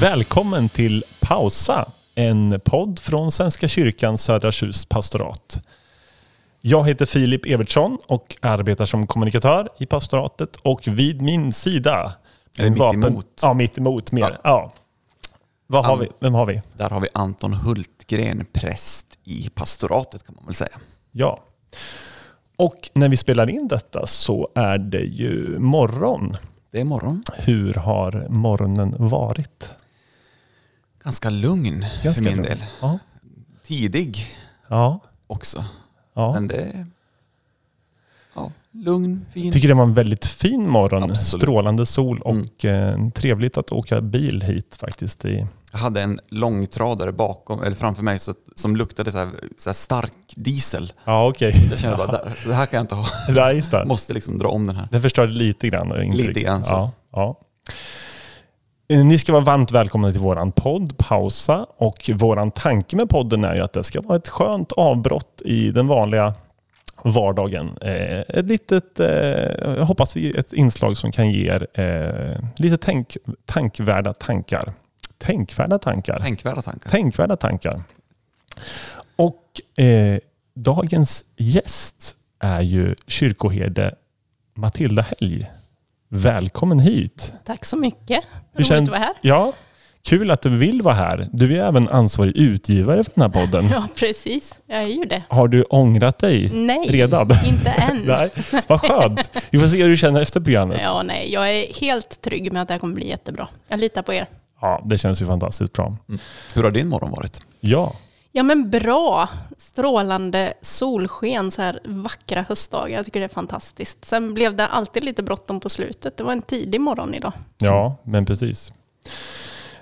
Välkommen till Pausa, en podd från Svenska kyrkan Södra Tjust pastorat. Jag heter Filip Evertsson och arbetar som kommunikatör i pastoratet och vid min sida... Eller mitt emot. Ja, mitt emot mer. Ja. ja. Vad har An- vi? Vem har vi? Där har vi Anton Hultgren, präst i pastoratet kan man väl säga. Ja. Och när vi spelar in detta så är det ju morgon. Det är morgon. Hur har morgonen varit? Ganska lugn Ganska för min lugn. del. Ja. Tidig Ja. också. ja. Men det ja, lugn, fin. tycker det var en väldigt fin morgon. Absolut. Strålande sol Mm. och eh, trevligt att åka bil hit faktiskt. I, Jag hade en långtradare bakom, eller framför mig så, som luktade så här, så här stark diesel. ja, okej. Jag kände bara, det, det här kan jag inte ha. Ja, just. Måste liksom dra om den här. Den förstörde lite grann. Lite grann så. Ja, ja. Eh, Ni ska vara varmt välkomna till våran podd Pausa. Och våran tanke med podden är ju att det ska vara ett skönt avbrott i den vanliga vardagen. Eh, ett litet, eh, hoppas vi ett inslag som kan ge er eh, lite tänk, tankvärda tankar. Tänkvärda tankar. Tänkvärda tankar. Tänkvärda tankar. Och eh, dagens gäst är ju kyrkoherde Matilda Helg. Välkommen hit. Tack så mycket. Hur Roligt att vara här. Ja, kul att du vill vara här. Du är även ansvarig utgivare för den här podden. Ja, precis. Jag är ju det. Har du ångrat dig Nej, redan? inte än. Nej, vad skönt. Vi får se hur du känner efter programmet. Ja, nej, jag är helt trygg med att det här kommer bli jättebra. Jag litar på er. Ja, det känns ju fantastiskt bra. Hur har din morgon varit? Ja, Ja, men bra. Strålande solsken, så här vackra höstdagar. Jag tycker det är fantastiskt. Sen blev det alltid lite bråttom på slutet. Det var en tidig morgon idag. Ja, men precis.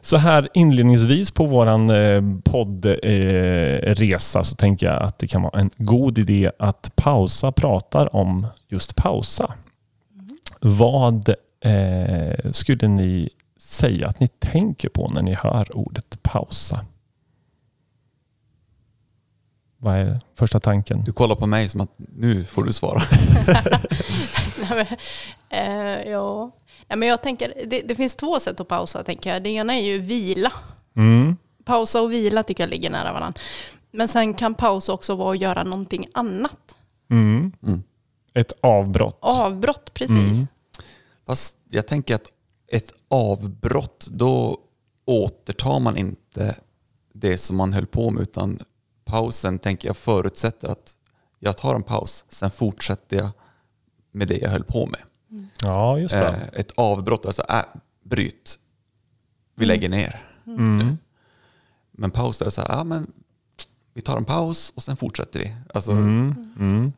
Så här inledningsvis på våran eh, poddresa resa så tänker jag att det kan vara en god idé att pausa pratar om just pausa. Vad eh, skulle ni säga att ni tänker på när ni hör ordet pausa? Vad är första tanken? Du kollar på mig som att nu får du svara. Nej, men, eh, ja. Nej, men jag tänker, det, det finns två sätt att pausa, tänker jag. Det ena är ju vila. Mm. Pausa och vila tycker jag ligger nära varandra. Men sen kan paus också vara att göra någonting annat. Mm. Mm. Ett avbrott. Avbrott, precis. Mm. Fast jag tänker att ett avbrott, då återtar man inte det som man höll på med utan pausen tänker jag förutsätter att jag tar en paus, sen fortsätter jag med det jag höll på med. Ja, just det. Eh, ett avbrott, alltså äh, bryt, vi lägger ner. Mm. Men paus är så här, ja, men vi tar en paus och sen fortsätter vi. Alltså, Mm. Mm.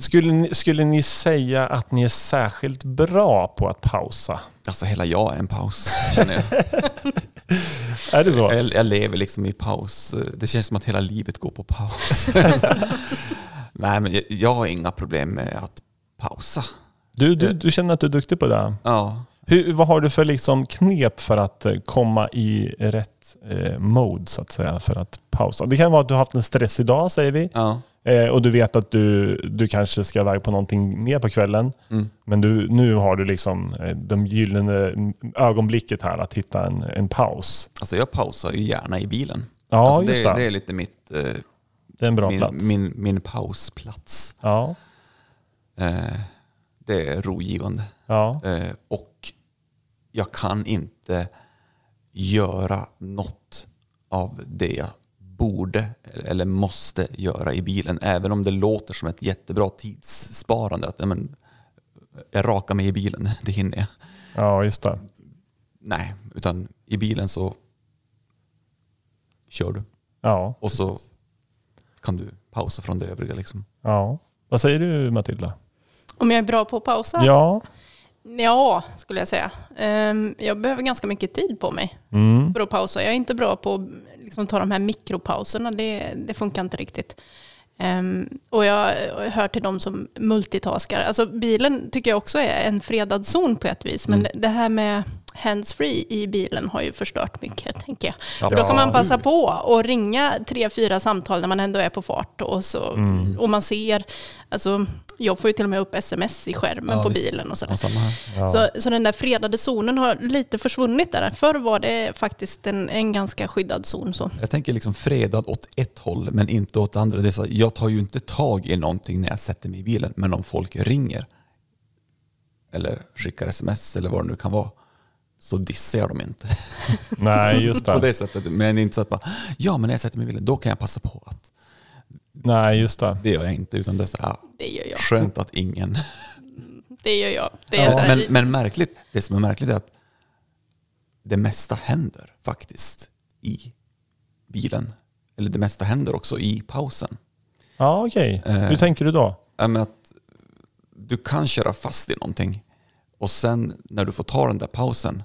Skulle, ni, skulle ni säga att ni är särskilt bra på att pausa? alltså hela jag är en paus, känner jag. Är det så? Jag, jag lever liksom i paus. Det känns som att hela livet går på paus. Nej, men jag, jag har inga problem med att pausa. Du, du, du känner att du är duktig på det? Ja, Hur, vad har du för liksom knep för att eh, komma i rätt eh, mode så att säga för att pausa? Det kan vara att du har haft en stressig dag säger vi ja. Eh, och du vet att du, du kanske ska iväg på någonting mer på kvällen. Mm. Men du, nu har du liksom eh, de gyllene ögonblicket här att hitta en, en paus. Alltså jag pausar ju gärna i bilen. Ja, alltså just det, det. det är lite mitt, eh, Det är en bra min, plats. min, min pausplats. Ja, Eh, det är rogivande. ja. Eh, och jag kan inte göra något av det jag borde eller måste göra i bilen. Även om det låter som ett jättebra tidssparande. Att, men, jag rakar mig i bilen, det hinner jag. ja, just det. Nej, utan i bilen så kör du. Ja, Och så kan du pausa från det övriga. Liksom. ja. Vad säger du Matilda? Om jag är bra på att pausa? Ja. Ja, skulle jag säga. Ehm, Jag behöver ganska mycket tid på mig Mm. för att pausa. Jag är inte bra på att liksom ta de här mikropauserna. Det, det funkar inte riktigt. Ehm, och jag hör till de som multitaskar. Alltså bilen tycker jag också är en fredad zon på ett vis. Men Mm. det här med handsfree i bilen har ju förstört mycket, tänker jag. Ja, Då kan man passa på och ringa tre, fyra samtal när man ändå är på fart. Och, så, Mm. och man ser, alltså, Jag får ju till och med upp sms i skärmen Ja, på visst. bilen och sådär. Ja, samma här. Ja. Så, så den där fredade zonen har lite försvunnit där. Förr var det faktiskt en, en ganska skyddad zon. Så. Jag tänker liksom fredad åt ett håll men inte åt andra. Det är så, jag tar ju inte tag i någonting när jag sätter mig i bilen, men om folk ringer eller skickar sms eller vad det nu kan vara så dissar jag dem inte Nej, just på det. det sättet. Men det inte så att bara, ja men när jag sätter mig i bilen då kan jag passa på att Nej, just det. det gör jag inte utan det är så här, Det gör jag. skönt att ingen Det gör jag. Det är Ja, så här, men, men märkligt, det som är märkligt är att det mesta händer faktiskt i bilen. Eller det mesta händer också i pausen. Ja, okej. Eh. Hur tänker du då? Att du kan köra fast i någonting och sen när du får ta den där pausen,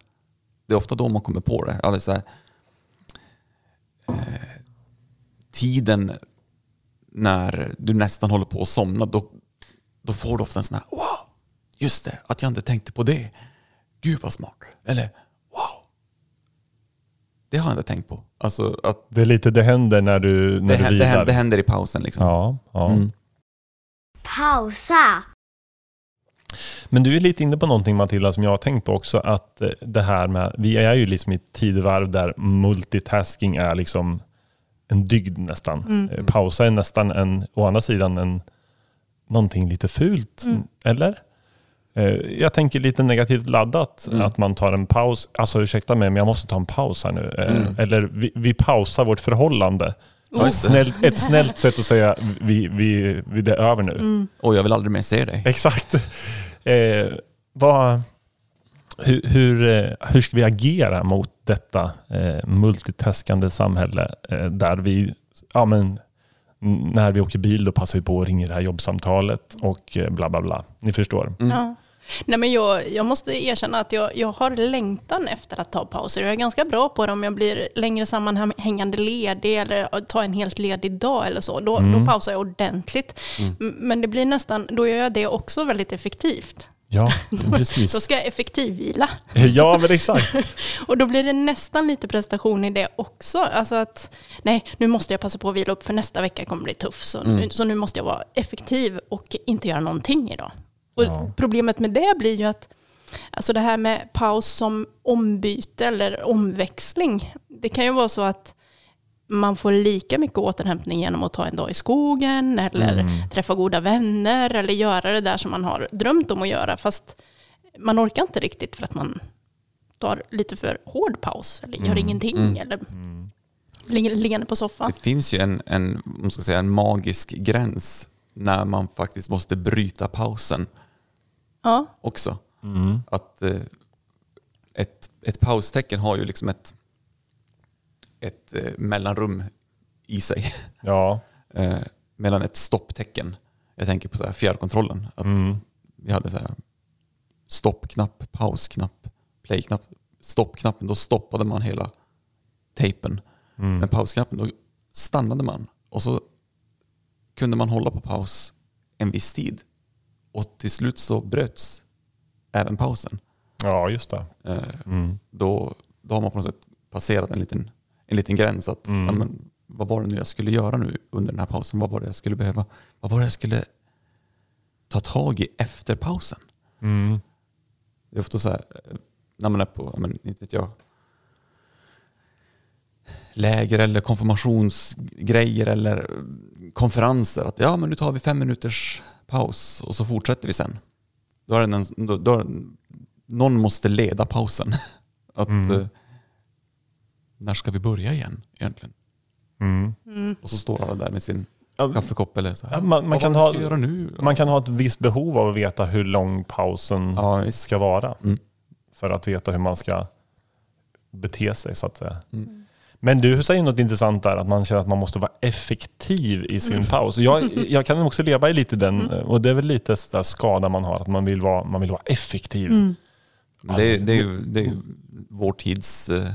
det är ofta då man kommer på det. Alltså eh, tiden när du nästan håller på att somna, då, då får du ofta en sån här wow, just det, att jag inte tänkte på det. Gud vad smart. Eller wow, det har jag inte tänkt på. Alltså att Det är lite det händer när du, när det, du händer, det, vilar. händer, det händer i pausen liksom. Ja, ja. Mm. Pausa. Men du är lite inne på någonting Matilda som jag har tänkt på också. Att eh, det här med, vi är ju liksom i ett tidevarv där multitasking är liksom en dygd nästan. Mm. Eh, Pausa är nästan en, å andra sidan en, någonting lite fult. Mm. Eller? Eh, Jag tänker lite negativt laddat Mm. att man tar en paus. Alltså ursäkta mig men jag måste ta en paus här nu. Eh, Mm. Eller vi, vi pausar vårt förhållande. Just det. Snällt, ett snällt sätt att säga vi, vi, vi, det är över nu. Mm. Och jag vill aldrig mer se dig. Exakt. Eh, vad, hur, hur, eh, hur ska vi agera mot detta eh, multitaskande samhälle eh, där vi, ja men, när vi åker bil då passar vi på att ringa det här jobbsamtalet och eh, bla bla bla. Ni förstår. Mm. Ja. Nej, men jag, jag måste erkänna att jag, jag har längtan efter att ta pauser. Jag är ganska bra på det om jag blir längre sammanhängande ledig eller tar en helt ledig dag eller så. Då, Mm. då pausar jag ordentligt. Mm. Men det blir nästan, då gör jag det också väldigt effektivt. Ja, Då precis. ska jag effektivvila. Ja, men exakt. Och då blir det nästan lite prestation i det också. Alltså att, nej, nu måste jag passa på att vila upp för nästa vecka kommer bli tuff. Så, nu, Mm. så nu måste jag vara effektiv och inte göra någonting idag. Och Ja. Problemet med det blir ju att alltså det här med paus som ombyte eller omväxling, det kan ju vara så att man får lika mycket återhämtning genom att ta en dag i skogen eller Mm. träffa goda vänner eller göra det där som man har drömt om att göra. Fast man orkar inte riktigt för att man tar lite för hård paus eller gör Mm. ingenting Mm. eller ligger liggande på soffan. Det finns ju en, en, man ska säga, en magisk gräns när man faktiskt måste bryta pausen Ja, också. Mm. Att eh, ett, ett paustecken har ju liksom ett, ett eh, mellanrum i sig Ja. eh, mellan ett stopptecken. Jag tänker på så här fjärrkontrollen. Att Mm. Vi hade så här stoppknapp, pausknapp, playknapp. Stoppknappen, då stoppade man hela tejpen. Mm. Men pausknappen, då stannade man och så kunde man hålla på paus en viss tid. Och till slut så bröts även pausen. Ja, just det. Eh, Mm. Då, då har man på något sätt passerat en liten, en liten gräns. Att, Mm. ja, men, vad var det nu jag skulle göra nu under den här pausen? Vad var det jag skulle behöva? Vad var det jag skulle ta tag i efter pausen? Mm. Det är ofta så här, eh, när man är på, men, inte vet jag, läger eller konfirmationsgrejer eller eh, konferenser. Att ja, men nu tar vi fem minuters paus och så fortsätter vi sen. Då är det en, då, då någon måste leda pausen. Att, Mm. När ska vi börja igen egentligen? Mm. mm. Och så står alla där med sin Ja, kaffekopp eller så här. Ja, man- man "Vad kan ha- ska göra nu? Man kan ha ett visst behov av att veta hur lång pausen Ja, ska vara. Mm. För att veta hur man ska bete sig så att säga. Mm. Men du säger något intressant där, att man känner att man måste vara effektiv i sin paus. Jag, jag kan också leva i lite den, och det är väl lite så där skada man har, att man vill vara, man vill vara effektiv. Mm. Det, är- det, är ju, det är ju vår tids eh,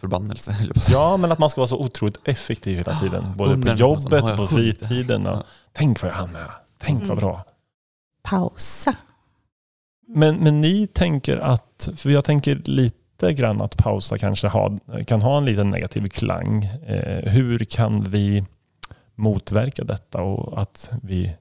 förbannelse. Ja, men att man ska vara så otroligt effektiv hela tiden. Både på jobbet och på fritiden. Och, Ja. Tänk vad jag hann med. Tänk vad Mm. bra. Pausa. Men, men ni tänker att, för jag tänker lite grann att pausa kanske ha, kan ha en liten negativ klang. Eh, hur kan vi motverka detta och att vi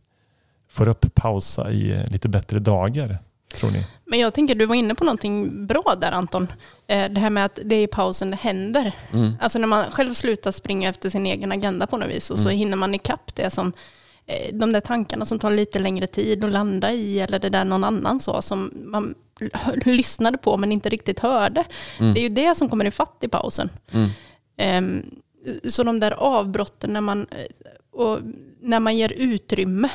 får upp pausa i lite bättre dagar, tror ni? Men jag tänker, du var inne på någonting bra där Anton. Eh, Det här med att det är i pausen det händer. Mm. Alltså när man själv slutar springa efter sin egen agenda på något vis och så Mm. hinner man ikapp det som eh, de där tankarna som tar lite längre tid att landa i eller det där någon annan sa som man lyssnade på men inte riktigt hörde. Mm. Det är ju det som kommer i fatt i pausen. Ehm, Så de där avbrotten när man, eh, och när man ger utrymme.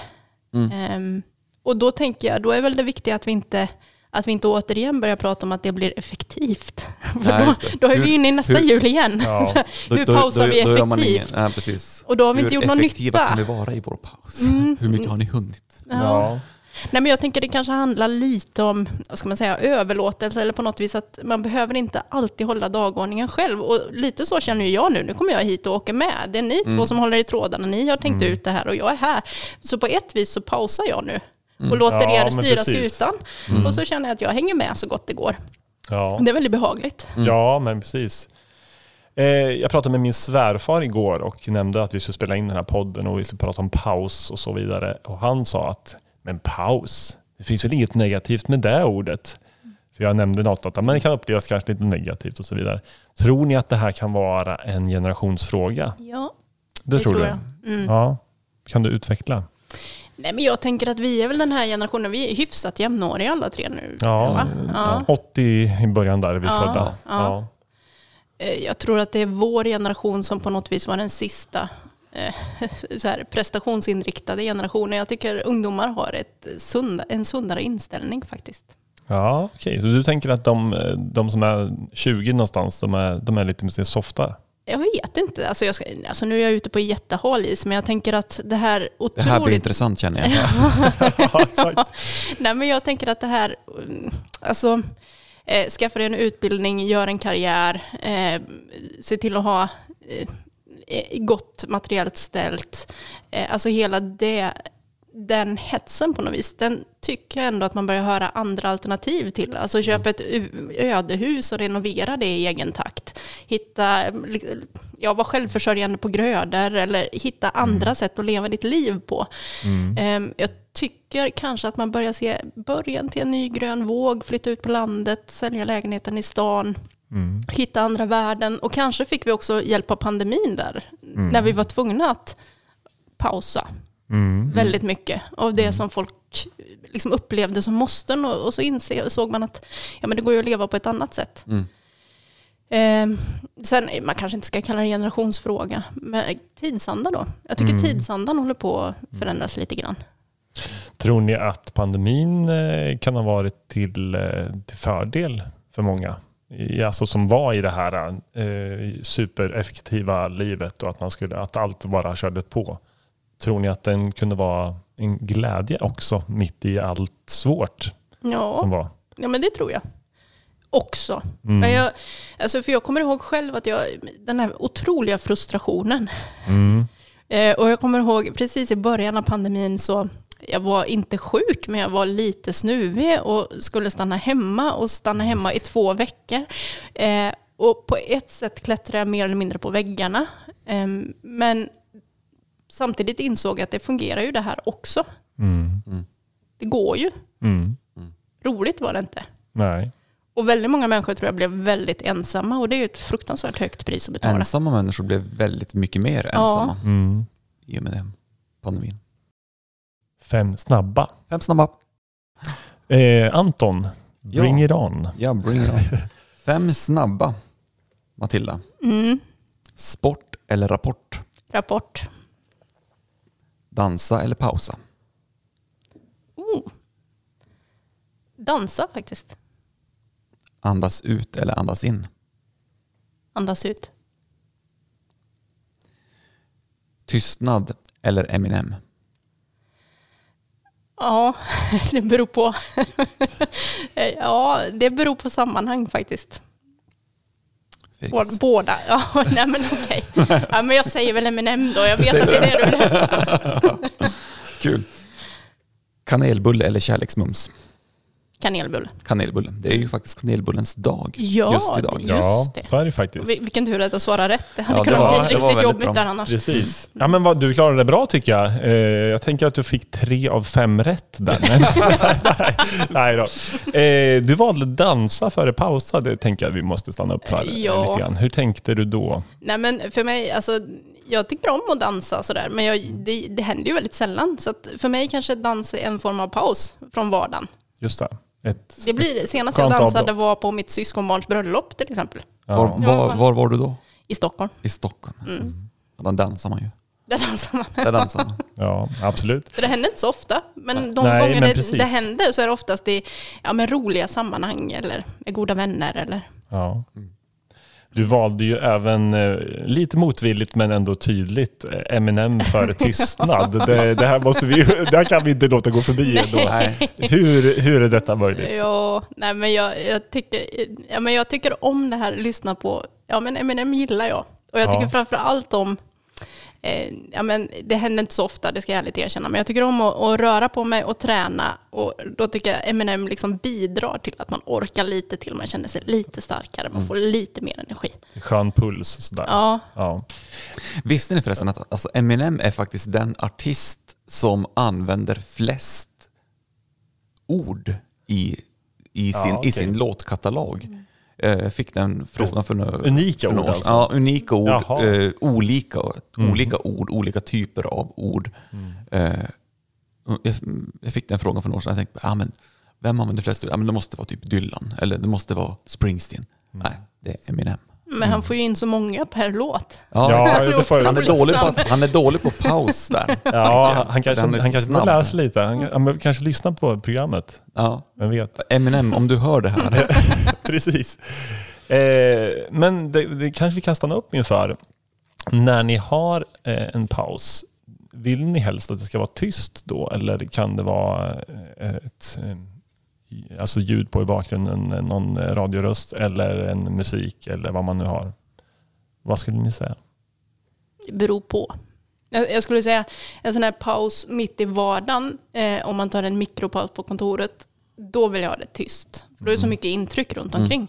Mm. Och då tänker jag, då är väl det viktiga att vi inte att vi inte återigen börjar prata om att det blir effektivt. För Nej, då, då är Hur- vi inne i nästa hur- jul igen. Ja. Hur pausar vi man ingen- effektivt? Nej, precis. Och då har vi Hur inte gjort någon effektiva nytta. kan vi vara i vår paus? Mm. Hur mycket har ni hunnit? Ja. Nej, men jag tänker det kanske handlar lite om vad ska man säga, överlåtelse eller på något vis att man behöver inte alltid hålla dagordningen själv. Och lite så känner jag nu. Nu kommer jag hit och åker med. Det är ni Mm. två som håller i trådarna. Ni har tänkt ut det här och jag är här. Så på ett vis så pausar jag nu och låter Ja, er styra precis. skutan. Och så känner jag att jag hänger med så gott det går. Ja. Det är väldigt behagligt. Ja, men precis. Eh, jag pratade med min svärfar igår och nämnde att vi skulle spela in den här podden och vi skulle prata om paus och så vidare. Och han sa att, men paus, det finns väl inget negativt med det ordet? För jag nämnde något att men det kan upplevas kanske lite negativt och så vidare. Tror ni att det här kan vara en generationsfråga? Ja, Det, tror, du? jag. Mm. Ja. Kan du utveckla? Nej, men jag tänker att vi är väl den här generationen, vi är hyfsat jämnåriga alla tre nu. Ja, ja. 80 i början där är vi Ja, födda. ja. Eh, Jag tror att det är vår generation som på något vis var den sista eh, så här, prestationsinriktade generationen. Jag tycker ungdomar har ett sunda, en sundare inställning faktiskt. Ja, okej. Så du tänker att de, de som är 20 någonstans, de är, de är lite mer softa? Jag vet inte, alltså, jag ska, alltså nu är jag ute på jättehal is, men jag tänker att det här Det otroligt... här blir intressant känner jag. ja. Nej, men jag tänker att det här, alltså, eh, skaffa dig en utbildning, gör en karriär, eh, se till att ha eh, gott materiellt ställt. Eh, alltså hela det, den hetsen på något vis, den tycker jag ändå att man börjar höra andra alternativ till. Alltså köpa ett ödehus och renovera det i egen takt. Hitta, ja, vara självförsörjande på grödor eller hitta andra sätt att leva ditt liv på. Ehm, Jag tycker kanske att man börjar se början till en ny grön våg, flytta ut på landet, sälja lägenheten i stan, Mm. hitta andra värden. Och kanske fick vi också hjälp av pandemin där, när vi var tvungna att pausa Mm. väldigt mycket av det som folk liksom upplevde som måsten. Och, och så insåg man att ja, men det går ju att leva på ett annat sätt. Mm. Eh, sen, man kanske inte ska kalla det generationsfråga, men tidsanda då. Jag tycker Mm. tidsandan håller på att förändras lite grann. Tror ni att pandemin eh, kan ha varit till, eh, till fördel för många? I- Alltså som var i det här eh, supereffektiva livet och att, man skulle, att allt bara körde på. Tror ni att den kunde vara en glädje också mitt i allt svårt Ja. som var? Ja, men det tror jag. Också. Mm. Men Jag, alltså för jag kommer ihåg själv att jag, den här otroliga frustrationen. Mm. Eh, och jag kommer ihåg precis i början av pandemin så jag var inte sjuk, men jag var lite snuvig och skulle stanna hemma och stanna hemma i två veckor. Eh, och på ett sätt klättrade jag mer eller mindre på väggarna. Eh, men samtidigt insåg jag att det fungerar ju det här också. Mm. Det går ju. Mm. Roligt var det inte. Nej. Och väldigt många människor tror jag blev väldigt ensamma och det är ju ett fruktansvärt högt pris att betala. Ensamma människor blev väldigt mycket mer ensamma Mm. i och med det. pandemin. Fem snabba. Fem snabba. Eh, Anton, bring Ja. it on. Ja, bring it on. Fem snabba. Matilda. Mm. Sport eller rapport? Rapport. Dansa eller pausa? Oh. Dansa faktiskt. Andas ut eller andas in? Andas ut. Tystnad eller Eminem? Ja, det beror på. ja, det beror på sammanhang faktiskt. Båda. båda. Ja, nej men okej. Ja, men jag säger väl Eminem då. Jag vet att det är det du vill. Kul. Kanelbulle eller kärleksmums? Kanelbulle. kanelbulle. Det är ju faktiskt kanelbullens dag Ja, just idag. det- Ja, Just det. så är det faktiskt. Vil- Vilken tur att jag svarade rätt. Det hade Ja, det kunnat var- bli var riktigt väldigt jobbigt bra. där annars. Precis. Ja, men vad, du klarade det bra tycker jag. Eh, jag tänker att du fick tre av fem rätt där. Men, nej, nej då. Eh, du valde dansa före pausa. Det tänker jag att vi måste stanna upp för. eh, Ja. Lite grann. Hur tänkte du då? Nej men för mig, alltså jag tycker om att dansa sådär, men jag, det, det händer ju väldigt sällan. Så att för mig kanske dans är en form av paus från vardagen. Just det. Ett, Det blir, senast jag dansade avbrott. var på mitt syskonbarns bröllop till exempel. ja. Var, var, var var du då? I Stockholm. I Stockholm? Mm. Ja, Då dansar man ju. Där dansar man. Där dansar man. ja, absolut. För det händer inte så ofta. Men de Nej, gånger men det, det händer så är det oftast i ja, men roliga sammanhang eller med goda vänner. Eller. Ja. Du valde ju även, eh, lite motvilligt men ändå tydligt, eh, Eminem före tystnad. det, det, här måste vi, det här kan vi inte låta gå förbi ändå. Nej. Hur, hur är detta möjligt? Ja, nej, men jag, jag, tycker, ja, men jag tycker om det här, lyssna på, ja men Eminem gillar jag. Och jag Ja. tycker framför allt om, eh, ja men det händer inte så ofta, det ska jag ärligt erkänna, men jag tycker om att, att röra på mig och träna. Och då tycker jag Eminem liksom bidrar till att man orkar lite till, man känner sig lite starkare, man får lite mer energi. Skön puls sådär. Ja, Ja. Visste ni förresten att alltså Eminem är faktiskt den artist som använder flest ord i, i, sin, Ja, okej. i sin låtkatalog? Eh, Jag fick den frågan för några, Unika för några ord alltså? Ja, unika ord. Mm. Eh, olika, olika ord, olika typer av ord. Eh, och jag, jag fick den frågan för några år sedan. Jag tänkte, ah, men, vem använder flest ord? Ja, men det måste vara typ Dylan eller det måste vara Springsteen. Mm. Nej, det är Eminem. Men han får ju in så många per låt. Ja, det får han, är dålig på, han är dålig på paus där. Ja, han kanske, Han han kanske lära sig lite. Han, han kanske lyssna på programmet. Ja. Vem vet? Eminem, om du hör det här. Precis. Eh, men det, det kanske vi kan stanna upp inför. När ni har eh, en paus, vill ni helst att det ska vara tyst då? Eller kan det vara eh, ett eh, alltså ljud på i bakgrunden, någon radioröst eller en musik eller vad man nu har? Vad skulle ni säga? beror på. Jag, skulle säga en sån här paus mitt i vardagen, eh, om man tar en mikropaus på kontoret, då vill jag ha det tyst. För då är det så mycket intryck runt omkring.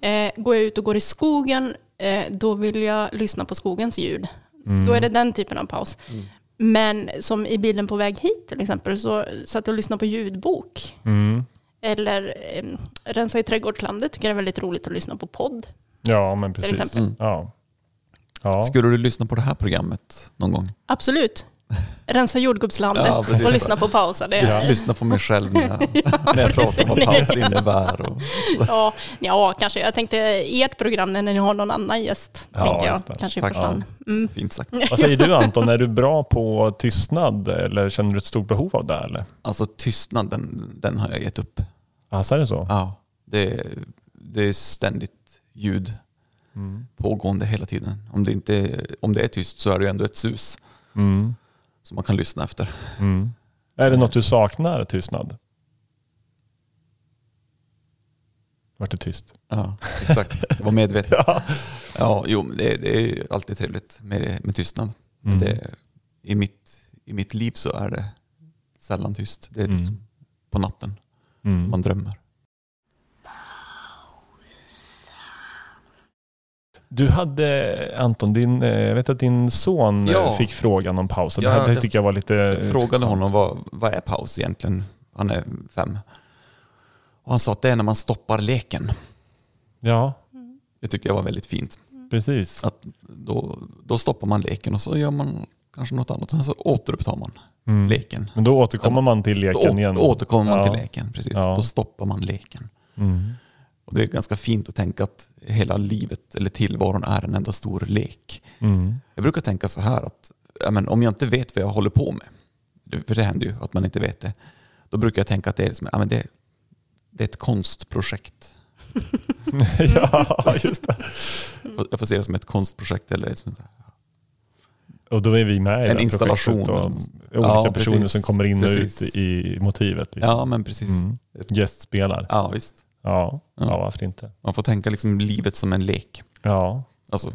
Eh, går jag ut och går i skogen, eh, då vill jag lyssna på skogens ljud. Då är det den typen av paus. Men som i bilen på väg hit till exempel, så satt jag och lyssnade på ljudbok. Mm. Eller eh, Rensa i trädgårdslandet tycker jag är väldigt roligt att lyssna på podd. Ja, men precis. exempel. Ja. Ja. Skulle du lyssna på det här programmet någon gång? Absolut. Rensa jordgubbslandet Ja, och lyssna på pausa. Det Lyssna, är, lyssna på mig själv när jag, när jag pratar om vad paus innebär. Och, ja, ja, kanske. Jag tänkte ert program när ni har någon annan gäst. Ja, jag. Kanske i Tack. första hand. Mm. fint sagt. Vad säger du Anton, är du bra på tystnad eller känner du ett stort behov av det? Eller? Alltså tystnad, den, den har jag gett upp. Alltså är det så? Ja, det, det är ständigt ljud Mm. pågående hela tiden. Om det, inte, om det är tyst så är det ändå ett sus Mm. Som man kan lyssna efter. Mm. Är det något du saknar, tystnad? Vart det tyst? Ja, exakt. Jag var medveten. Ja. Ja, jo, det, det är alltid trevligt med, med tystnad. Mm. Det, i, mitt, I mitt liv så är det sällan tyst. Det är Mm. på natten Mm. man drömmer. Du hade, Anton, din, eh, jag vet att din son eh, Ja. fick frågan om pausen. Ja, det här det tycker jag var lite... Jag frågade honom vad, vad är paus egentligen? Han är fem. Och han sa att det är när man stoppar leken. Ja, Det tycker jag var väldigt fint. precis. Att då, då stoppar man leken och så gör man kanske något annat. Sen så återupptar man Mm. leken. Men då återkommer man till Då leken igen. å- återkommer man Ja. till leken. Precis. Ja. Då stoppar man leken. Mm. Och det är ganska fint att tänka att hela livet eller tillvaron är en enda stor lek. Mm. Jag brukar tänka så här att ja, men om jag inte vet vad jag håller på med, för det händer ju att man inte vet det, då brukar jag tänka att det är, liksom, ja, men det, det är ett konstprojekt. ja, just det. Jag får se det som ett konstprojekt eller som, Och då är vi med i En installation. Och olika Ja, personer precis. som kommer in och Precis. ut i motivet. Liksom. ja men precis. Mm. Gästspelar. Ja visst. Ja, ja. Ja. varför inte? Man får tänka liksom livet som en lek. Ja, Alltså,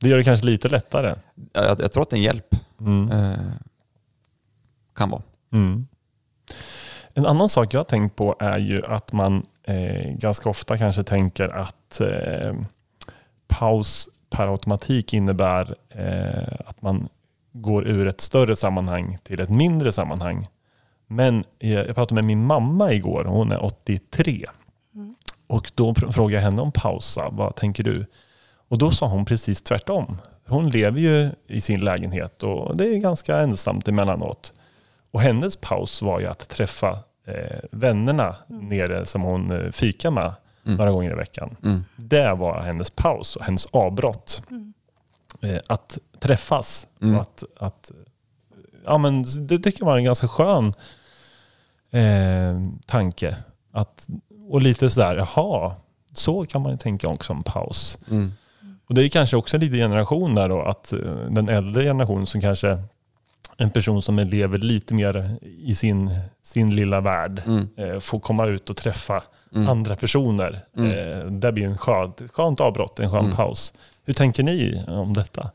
det gör det kanske lite lättare. jag, jag tror att en hjälp Mm. eh, kan vara. Mm. En annan sak jag har tänkt på är ju att man eh, ganska ofta kanske tänker att eh, paus per automatik innebär eh, att man går ur ett större sammanhang till ett mindre sammanhang. Men jag, jag pratade med min mamma igår, hon är 83. Och då frågade jag henne om pausa, vad tänker du? Och då sa hon precis tvärtom. Hon lever ju i sin lägenhet och det är ganska ensamt emellanåt. Och hennes paus var ju att träffa eh, vännerna nere som hon eh, fikar med några gånger i veckan. Mm. Det var hennes paus och hennes avbrott. Eh, att träffas. Mm. Och att, att, ja, men det tycker jag var en ganska skön eh, tanke. Att, och lite sådär, jaha, så kan man ju tänka också om paus. Mm. Och det är kanske också lite generation där då, att eh, den äldre generationen som kanske en person som lever lite mer i sin, sin lilla värld Mm. eh, får komma ut och träffa Mm. andra personer. Mm. Eh, det blir en skönt, ett skönt avbrott, en skön Mm. paus. Hur tänker ni om detta?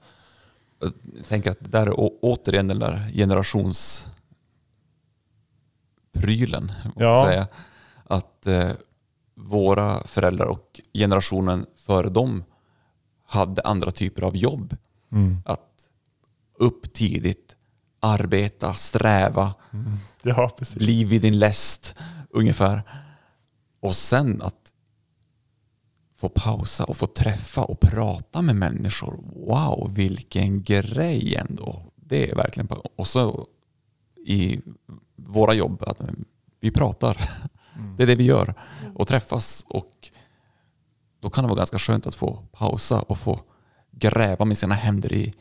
Jag tänker att det där är återigen den där generationsprylen. Ja. säga. Att eh, våra föräldrar och generationen före dem hade andra typer av jobb. Att upp tidigt, arbeta, sträva, Ja, precis. bli vid din läst ungefär. Och sen att få pausa och få träffa och prata med människor. Wow, vilken grej ändå. Det är verkligen... Och så i våra jobb, att vi pratar. Det är det vi gör. Och träffas. Och då kan det vara ganska skönt att få pausa och få gräva med sina händer i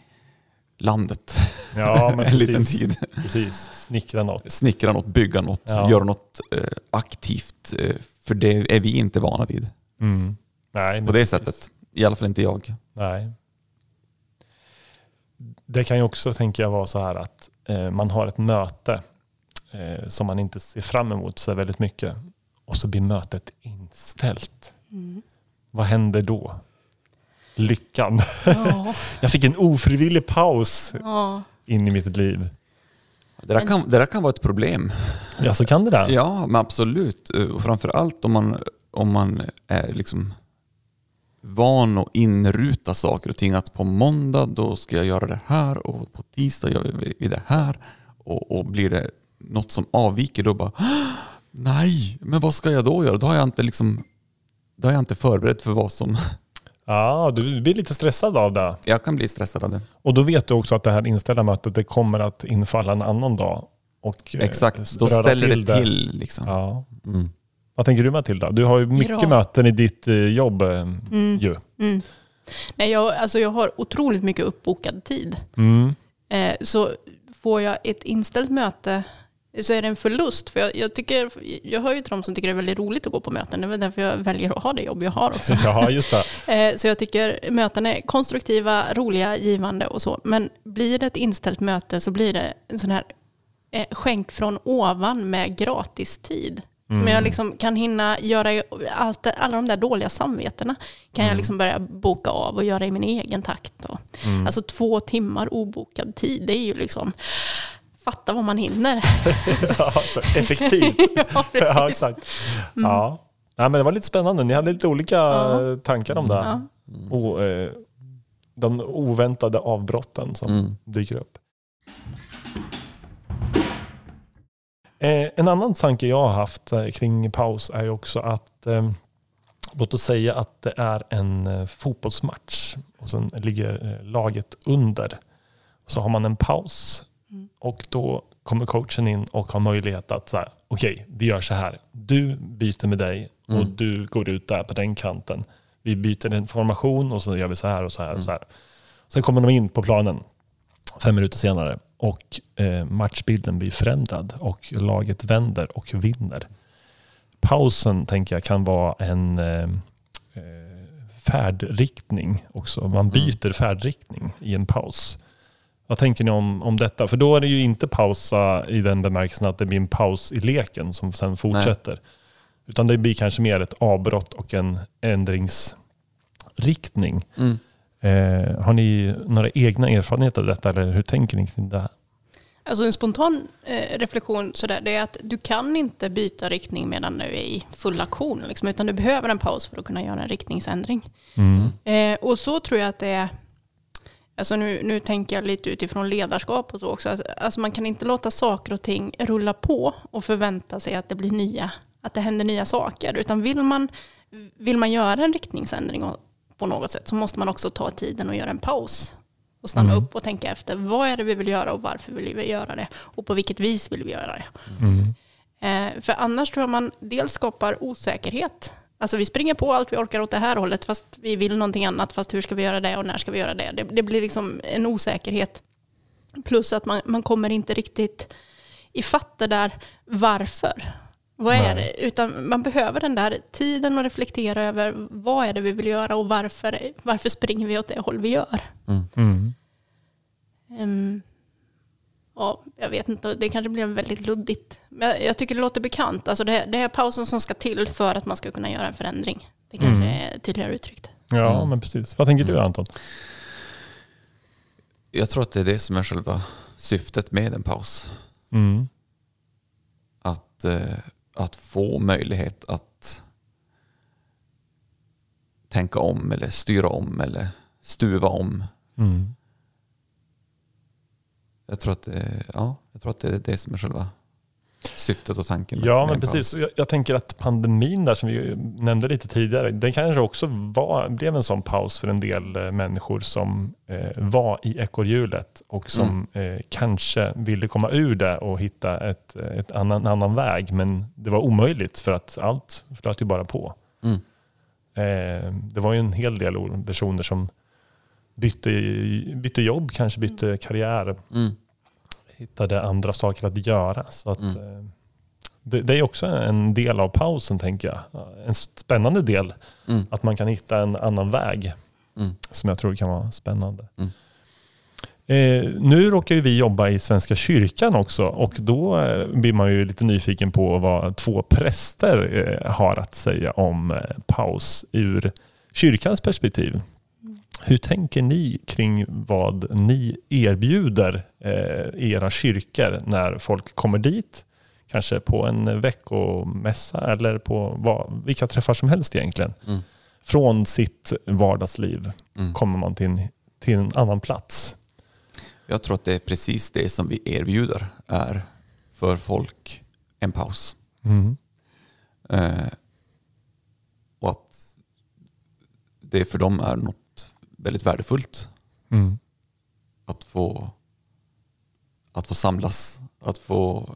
landet. Ja, en liten precis. tid. Precis, snickra något. Snickra något, bygga något, Ja. göra något eh, aktivt. Eh, för det är vi inte vana vid Mm. Nej, på det precis. sättet. I alla fall inte jag. Nej. Det kan ju också, tänker jag, vara så här att eh, man har ett möte eh, som man inte ser fram emot så väldigt mycket och så blir mötet inställt. Vad händer då? Lyckan. Ja, Jag fick en ofrivillig paus ja. in i mitt liv. Det där, kan, det där kan vara ett problem. Ja, så kan det där. Ja, men absolut. Eh, Och framförallt om man, om man är liksom van att inruta saker och ting. Att på måndag då ska jag göra det här och på tisdag gör vi det här. Och, och blir det något som avviker då bara nej, men vad ska jag då göra? Då har jag inte liksom då har jag inte förberett för vad som... Ja, du blir lite stressad av det. Jag kan bli stressad av det. Och då vet du också att det här inställda mötet det kommer att infalla en annan dag. Och, eh, Exakt, då ställer det till. Liksom. Ja. Mm. Vad tänker du Matilda? Du har ju mycket Ja. möten i ditt eh, jobb. eh, Ju. Mm. Nej, jag, alltså jag har otroligt mycket uppbokad tid. Mm. Eh, så får jag ett inställt möte så är det en förlust. För jag, jag, tycker, jag hör ju till de som tycker det är väldigt roligt att gå på möten. Det är väl därför jag väljer att ha det jobb jag har också. Ja, just det. Eh, Så jag tycker möten är konstruktiva, roliga, givande och så. Men blir det ett inställt möte så blir det en sån här eh, skänk från ovan med gratistid. Som jag liksom kan hinna göra, allt, alla de där dåliga samvetena kan jag liksom börja boka av och göra i min egen takt. Då. Alltså två timmar obokad tid, det är ju liksom, fatta vad man hinner. Ja, effektivt. ja, ja, precis. Mm. exakt. Ja. Ja, men det var lite spännande. Ni hade lite olika Ja. tankar om det. Ja. O, eh, de oväntade avbrotten som Mm. dyker upp. Eh, en annan tanke jag har haft eh, kring paus är ju också att eh, låt oss säga att det är en fotbollsmatch och sen ligger laget under. Så har man en paus och då kommer coachen in och har möjlighet att säga okej, vi gör så här. Du byter med dig och du går ut där på den kanten. Vi byter en formation och så gör vi så här och så här. Och så här. Sen kommer de in på planen fem minuter senare och eh, matchbilden blir förändrad och laget vänder och vinner. Pausen tänker jag kan vara en eh, eh, färdriktning också. Man byter färdriktning i en paus. Vad tänker ni om, om detta? För då är det ju inte pausa i den bemärkelsen att det blir en paus i leken som sen fortsätter. Utan det blir kanske mer ett avbrott och en ändringsriktning. Mm. Eh, har ni några egna erfarenheter av detta eller hur tänker ni kring det? här? Alltså en spontan eh, reflektion sådär, det är att du kan inte byta riktning medan du är i full aktion, liksom, utan du behöver en paus för att kunna göra en riktningsändring. Mm. Eh, och så tror jag att det är, alltså nu, nu tänker jag lite utifrån ledarskap och så också, alltså, alltså man kan inte låta saker och ting rulla på och förvänta sig att det blir nya, att det händer nya saker, utan vill man, vill man göra en riktningsändring på något sätt så måste man också ta tiden och göra en paus och stanna Mm. upp och tänka efter vad är det vi vill göra och varför vill vi göra det och på vilket vis vill vi göra det. Mm. Eh, för annars tror jag man dels skapar osäkerhet. Alltså vi springer på allt vi orkar åt det här hållet fast vi vill någonting annat. Fast hur ska vi göra det och när ska vi göra det? Det, det blir liksom en osäkerhet. Plus att man, man kommer inte riktigt i fatt det där varför. Vad är Nej. det? Utan man behöver den där tiden att reflektera över vad är det vi vill göra och varför, varför springer vi åt det håll vi gör. Mm. Ehm, ja, jag vet inte, det kanske blev väldigt luddigt. Men jag, tycker det låter bekant. Alltså det, det är pausen som ska till för att man ska kunna göra en förändring. Det kanske är tydligare uttryckt. Ja, Mm. men precis. Vad tänker du Anton? Jag tror att det är det som är själva syftet med en paus. Mm. Att, eh, att få möjlighet att tänka om eller styra om eller stuva om. Mm. Jag tror att det, ja, jag tror att det är det som är själva syftet och tanken. Ja, men precis. Jag, jag tänker att pandemin där som vi nämnde lite tidigare, den kanske också var, blev en sån paus för en del eh, människor som eh, var i ekorrhjulet och som Mm. eh, kanske ville komma ur det och hitta ett, ett annan, en annan väg. Men det var omöjligt för att allt flöt ju bara på. Mm. Eh, det var ju en hel del personer som bytte, bytte jobb, kanske bytte karriär, Mm. hittade andra saker att göra. Så att, Mm. eh, det, det är också en del av pausen tänker jag. En spännande del, Mm. att man kan hitta en annan väg Mm. som jag tror kan vara spännande. Mm. Eh, nu råkar vi jobba i Svenska kyrkan också och då eh, blir man ju lite nyfiken på vad två präster eh, har att säga om eh, paus ur kyrkans perspektiv. Hur tänker ni kring vad ni erbjuder eh, era kyrkor när folk kommer dit? Kanske på en veckomässa eller på vad, vilka träffar som helst egentligen. Mm. Från sitt vardagsliv Mm. kommer man till en, till en annan plats. Jag tror att det är precis det som vi erbjuder är för folk en paus. Mm. Eh, och att det för dem är något väldigt värdefullt Mm. att få, att få samlas, att få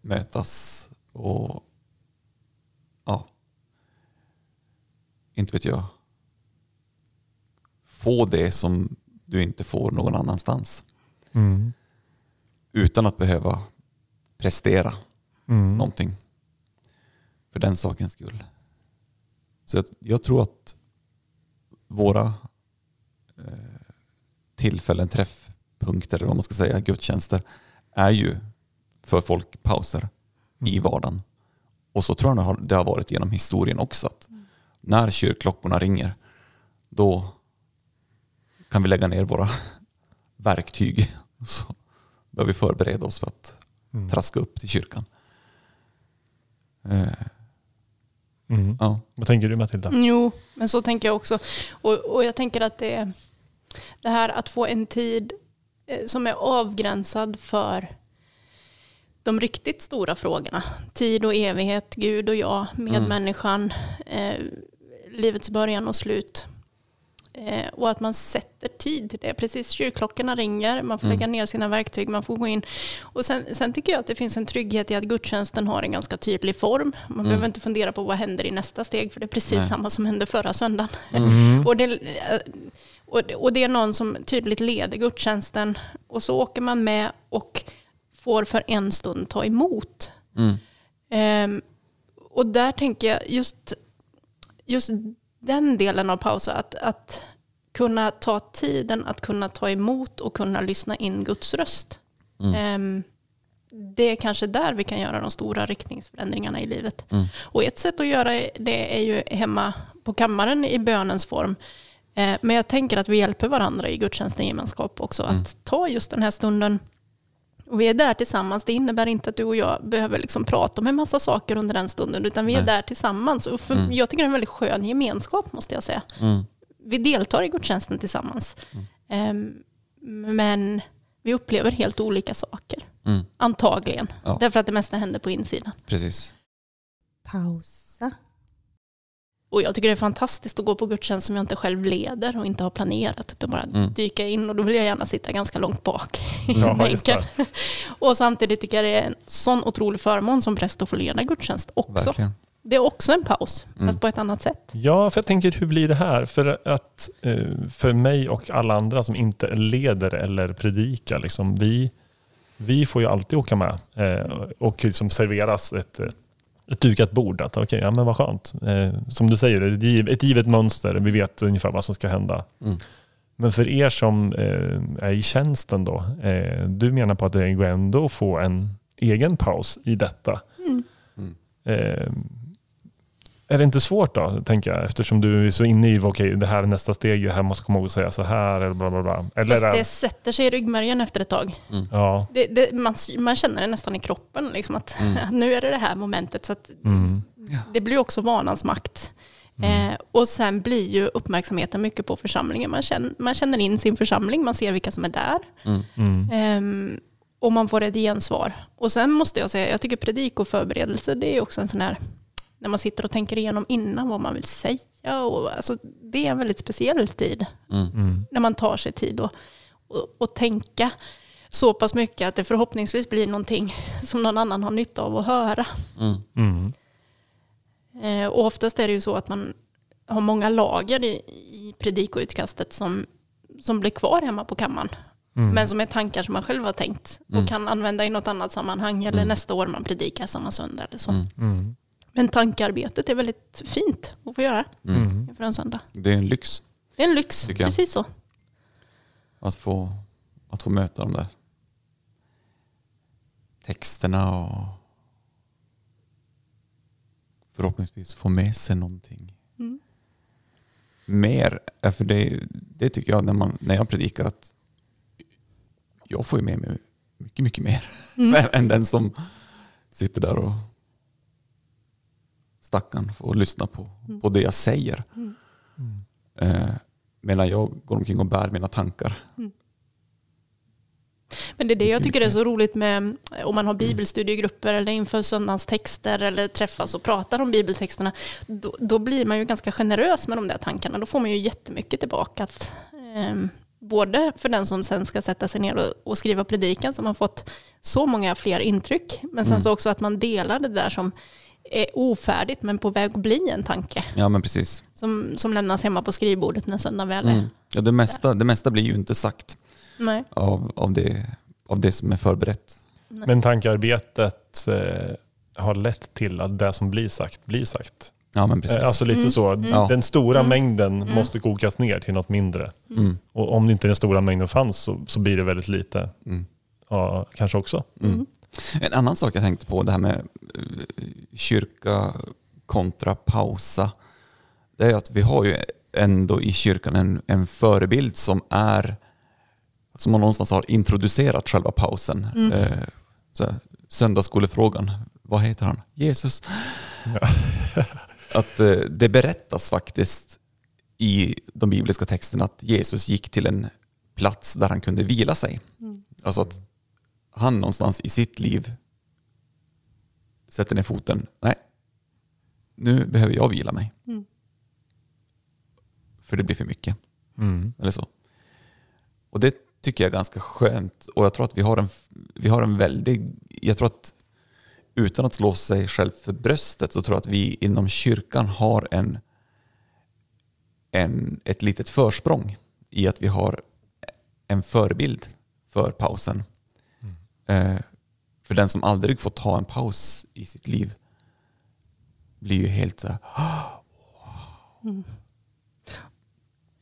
mötas och ja, inte vet jag, få det som du inte får någon annanstans Mm. utan att behöva prestera Mm. någonting för den sakens skull. Så jag, jag tror att våra tillfällen, träffpunkter, eller vad man ska säga, gudstjänster, är ju för folk pauser i vardagen. Och så tror jag det har, det har varit genom historien också. Att när kyrkklockorna ringer, då kan vi lägga ner våra verktyg. Och så bör vi förbereda oss för att Mm. traska upp till kyrkan. Eh, Mm. ja. Vad tänker du Matilda? Jo, men så tänker jag också. Och, och jag tänker att det, är det här att få en tid eh, som är avgränsad för de riktigt stora frågorna. Tid och evighet, Gud och jag, medmänniskan, eh, livets början och slut. Eh, och att man sätter tid till det. Precis, kyrkklockorna ringer, man får lägga ner sina verktyg, man får gå in. Och sen, sen tycker jag att det finns en trygghet i att gudstjänsten har en ganska tydlig form. Man behöver inte fundera på vad händer i nästa steg, för det är precis Nej. samma som hände förra söndagen. Mm. Och, det, och, det- och det är någon som tydligt leder gudstjänsten. Och så åker man med och får för en stund ta emot. Mm. Ehm, och där tänker jag just, just den delen av pausa, att, att kunna ta tiden att kunna ta emot och kunna lyssna in Guds röst. Mm. Ehm, det är kanske där vi kan göra de stora riktningsförändringarna i livet. Mm. Och ett sätt att göra det är ju hemma på kammaren i bönens form. Eh, Men jag tänker att vi hjälper varandra i gudstjänsten gemenskap också. Att ta just den här stunden Och vi är där tillsammans. Det innebär inte att du och jag behöver liksom prata om en massa saker under den stunden, utan vi är Nej. där tillsammans. Och för, Mm. Jag tycker det är en väldigt skön gemenskap, måste jag säga. Mm. Vi deltar i gudstjänsten tillsammans. Ehm, men vi upplever helt olika saker. Mm. Antagligen. Ja. Därför att det mesta händer på insidan. Precis. Pausa. Och jag tycker det är fantastiskt att gå på gudstjänst som jag inte själv leder och inte har planerat, utan bara Mm. dyka in. Och då vill jag gärna sitta ganska långt bak i Ja, bänken. Och samtidigt tycker jag det är en sån otrolig förmån som präst att få leda gudstjänst också. Verkligen. Det är också en paus, Mm. fast på ett annat sätt. Ja, för jag tänker hur blir det här? För att eh, för mig och alla andra som inte leder eller predikar, liksom, vi, vi får ju alltid åka med eh, och liksom serveras ett, ett dukat bord. Att, okay, ja, men vad skönt. Eh, som du säger, ett giv- ett givet mönster. Vi vet ungefär vad som ska hända. Mm. Men för er som eh, är i tjänsten då, eh, du menar på att det går ändå att få en egen paus i detta. Mm. Mm. Eh, är det inte svårt då, tänker jag, eftersom du är så inne i okej, det här är nästa steg, det här måste komma ihåg att säga så här, eller bla bla bla. Eller, Fast är- det sätter sig i ryggmärgen efter ett tag. ja, Det, det, man, man känner det nästan i kroppen, liksom att nu är det det här momentet. Så att mm, det blir också vanans makt. Eh, och sen blir ju uppmärksamheten mycket på församlingen. Man känner, man känner in sin församling, man ser vilka som är där. Mm. mm, Ehm, och man får ett gensvar. Och sen måste jag säga, jag tycker predik och förberedelse, det är också en sån här, när man sitter och tänker igenom innan vad man vill säga. Och, alltså, det är en väldigt speciell tid, Mm. mm, när man tar sig tid och, och, och tänka så pass mycket att det förhoppningsvis blir någonting som någon annan har nytta av att höra. Mm. mm, Eh, och oftast är det ju så att man har många lager i, i predikoutkastet som, som blir kvar hemma på kammaren. mm. Men som är tankar som man själv har tänkt och Mm. kan använda i något annat sammanhang eller nästa år man predikar samma söndag eller så. Mm. Mm, Men tankearbetet är väldigt fint att få göra mm. inför en söndag. Det är en lyx Det är en lyx, precis så. att få, att få möta de där texterna och förhoppningsvis få med sig någonting. Mm. Mer, för det, det tycker jag när, man, när jag predikar att jag får ju med mig mycket, mycket mer Mm. än den som sitter där och stackarn får lyssna på, på det jag säger. Mm. Eh, medan jag går omkring och bär mina tankar. Men det är det jag tycker är så roligt med om man har bibelstudiegrupper eller inför söndagens texter eller träffas och pratar om bibeltexterna. Då, då blir man ju ganska generös med de där tankarna. Då får man ju jättemycket tillbaka. Att, ehm, både för den som sen ska sätta sig ner och, och skriva predikan som har fått så många fler intryck. Men sen Mm. så också att man delar det där som är ofärdigt men på väg att bli en tanke. Ja men precis. Som, som lämnas hemma på skrivbordet när söndagen väl är. Mm. Ja, det, mesta, det mesta blir ju inte sagt Nej. av, av, det, av det som är förberett. Men tankearbetet eh, har lett till att det som blir sagt, blir sagt. Ja men precis. Eh, Alltså lite Mm. så. Ja. Den stora Mm. mängden Mm. måste kokas ner till något mindre. mm. Och om inte den stora mängden fanns så, så blir det väldigt lite. Mm. Ja, kanske också. En annan sak jag tänkte på, det här med eh, kyrka kontra pausa. Det är att vi har ju ändå i kyrkan en, en förebild som är som man någonstans har introducerat själva pausen. Mm. Eh, söndagsskolefrågan, vad heter han? Jesus. Ja. att eh, det berättas faktiskt i de bibliska texterna att Jesus gick till en plats där han kunde vila sig. Mm. Alltså att han någonstans i sitt liv sätter ner foten. Nej, nu behöver jag vila mig. Mm. För det blir för mycket. Mm. Eller så. Och det tycker jag är ganska skönt. Och jag tror att vi har en, vi har en väldig... Jag tror att utan att slå sig själv för bröstet så tror jag att vi inom kyrkan har en, en, ett litet försprång i att vi har en förebild för pausen. Eh, för den som aldrig får ta en paus i sitt liv blir ju helt så här,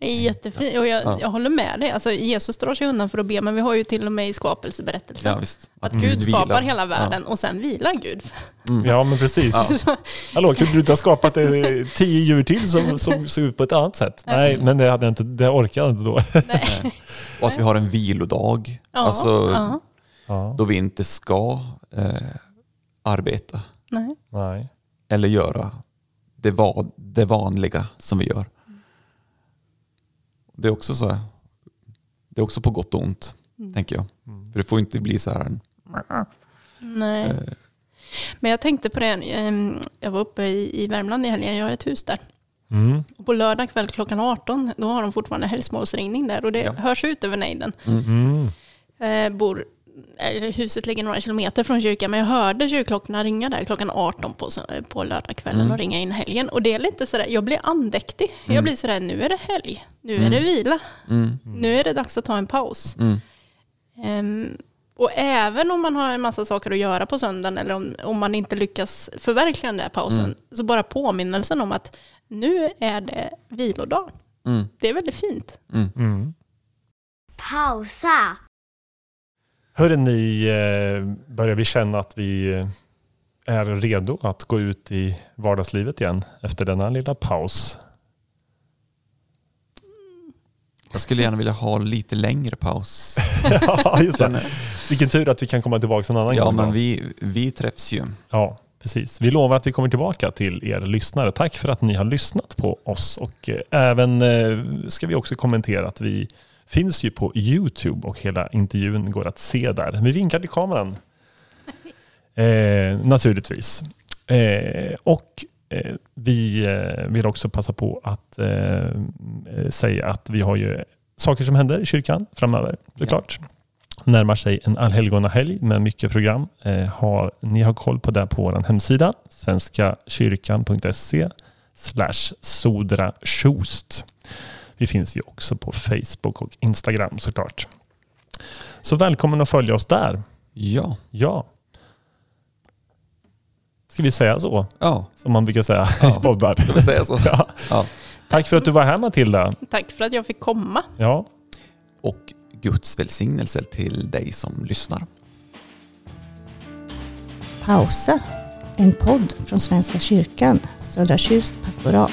Det är jättefint och jag, Ja. jag håller med dig. Alltså, Jesus drar sig undan för att be, men vi har ju till och med i skapelseberättelsen ja visst. att Mm. Gud skapar vilar. hela världen och sen vilar Gud. Ja, men precis. Ja. Hallå, kunde du inte ha skapat eh, tio djur till som, som såg ut på ett annat sätt? Nej, men det, hade jag inte, det orkade jag inte då. Nej. Och att vi har en vilodag. Ja, alltså, ja. Då vi inte ska eh, arbeta Nej. Nej. eller göra det, va, det vanliga som vi gör. Det är också så här, det är också på gott och ont, tänker jag. För det får inte bli så här en, Nej. eh, Men jag tänkte på det, ehm, jag var uppe i, Värmland i helgen, jag har ett hus där. Mm. Och på lördag kväll klockan 18, då har de fortfarande helgsmålsringning där och det Ja. hörs ut över nejden. Mm. Eh, bor, huset ligger några kilometer från kyrkan, men jag hörde kyrkklockorna ringa där klockan 18 på, på lördagskvällen Mm. och ringa in helgen. Och det är lite sådär, jag blir andäktig. Mm. Jag blir sådär, nu är det helg, nu är det vila, mm, nu är det dags att ta en paus. mm, Ehm, och även om man har en massa saker att göra på söndagen eller om, om man inte lyckas förverkliga den där pausen, Mm. så bara påminnelsen om att nu är det vilodag. mm, Det är väldigt fint. mm. Mm. Pausa! Hörde ni, eh, börjar vi känna att vi eh, är redo att gå ut i vardagslivet igen efter denna lilla paus? Jag skulle gärna vilja ha lite längre paus. ja, just det. Vilken tur att vi kan komma tillbaka en annan Ja, gång. då. men vi, vi träffs ju. Ja, precis. Vi lovar att vi kommer tillbaka till er lyssnare. Tack för att ni har lyssnat på oss. Och eh, även ska vi också kommentera att vi finns ju på YouTube och hela intervjun går att se där. Vi vinkar till kameran. Eh, naturligtvis. Eh, och eh, vi eh, vill också passa på att eh, eh, säga att vi har ju saker som händer i kyrkan framöver, såklart. Närmar sig en allhelgonahelg med mycket program. Har, ni har koll på det på vår hemsida, svenskakyrkan.se slash sodra. Vi finns ju också på Facebook och Instagram såklart. Så välkommen att följa oss där. Ja, Ja. Ska vi säga så? ja, Som man brukar säga Ja. i poddar. ska vi säga så? Ja. Ja. Tack för att du var här Matilda. Tack för att jag fick komma. Ja. Och Guds välsignelse till dig som lyssnar. Pausa! En podd från Svenska kyrkan, Södra Tjust pastorat.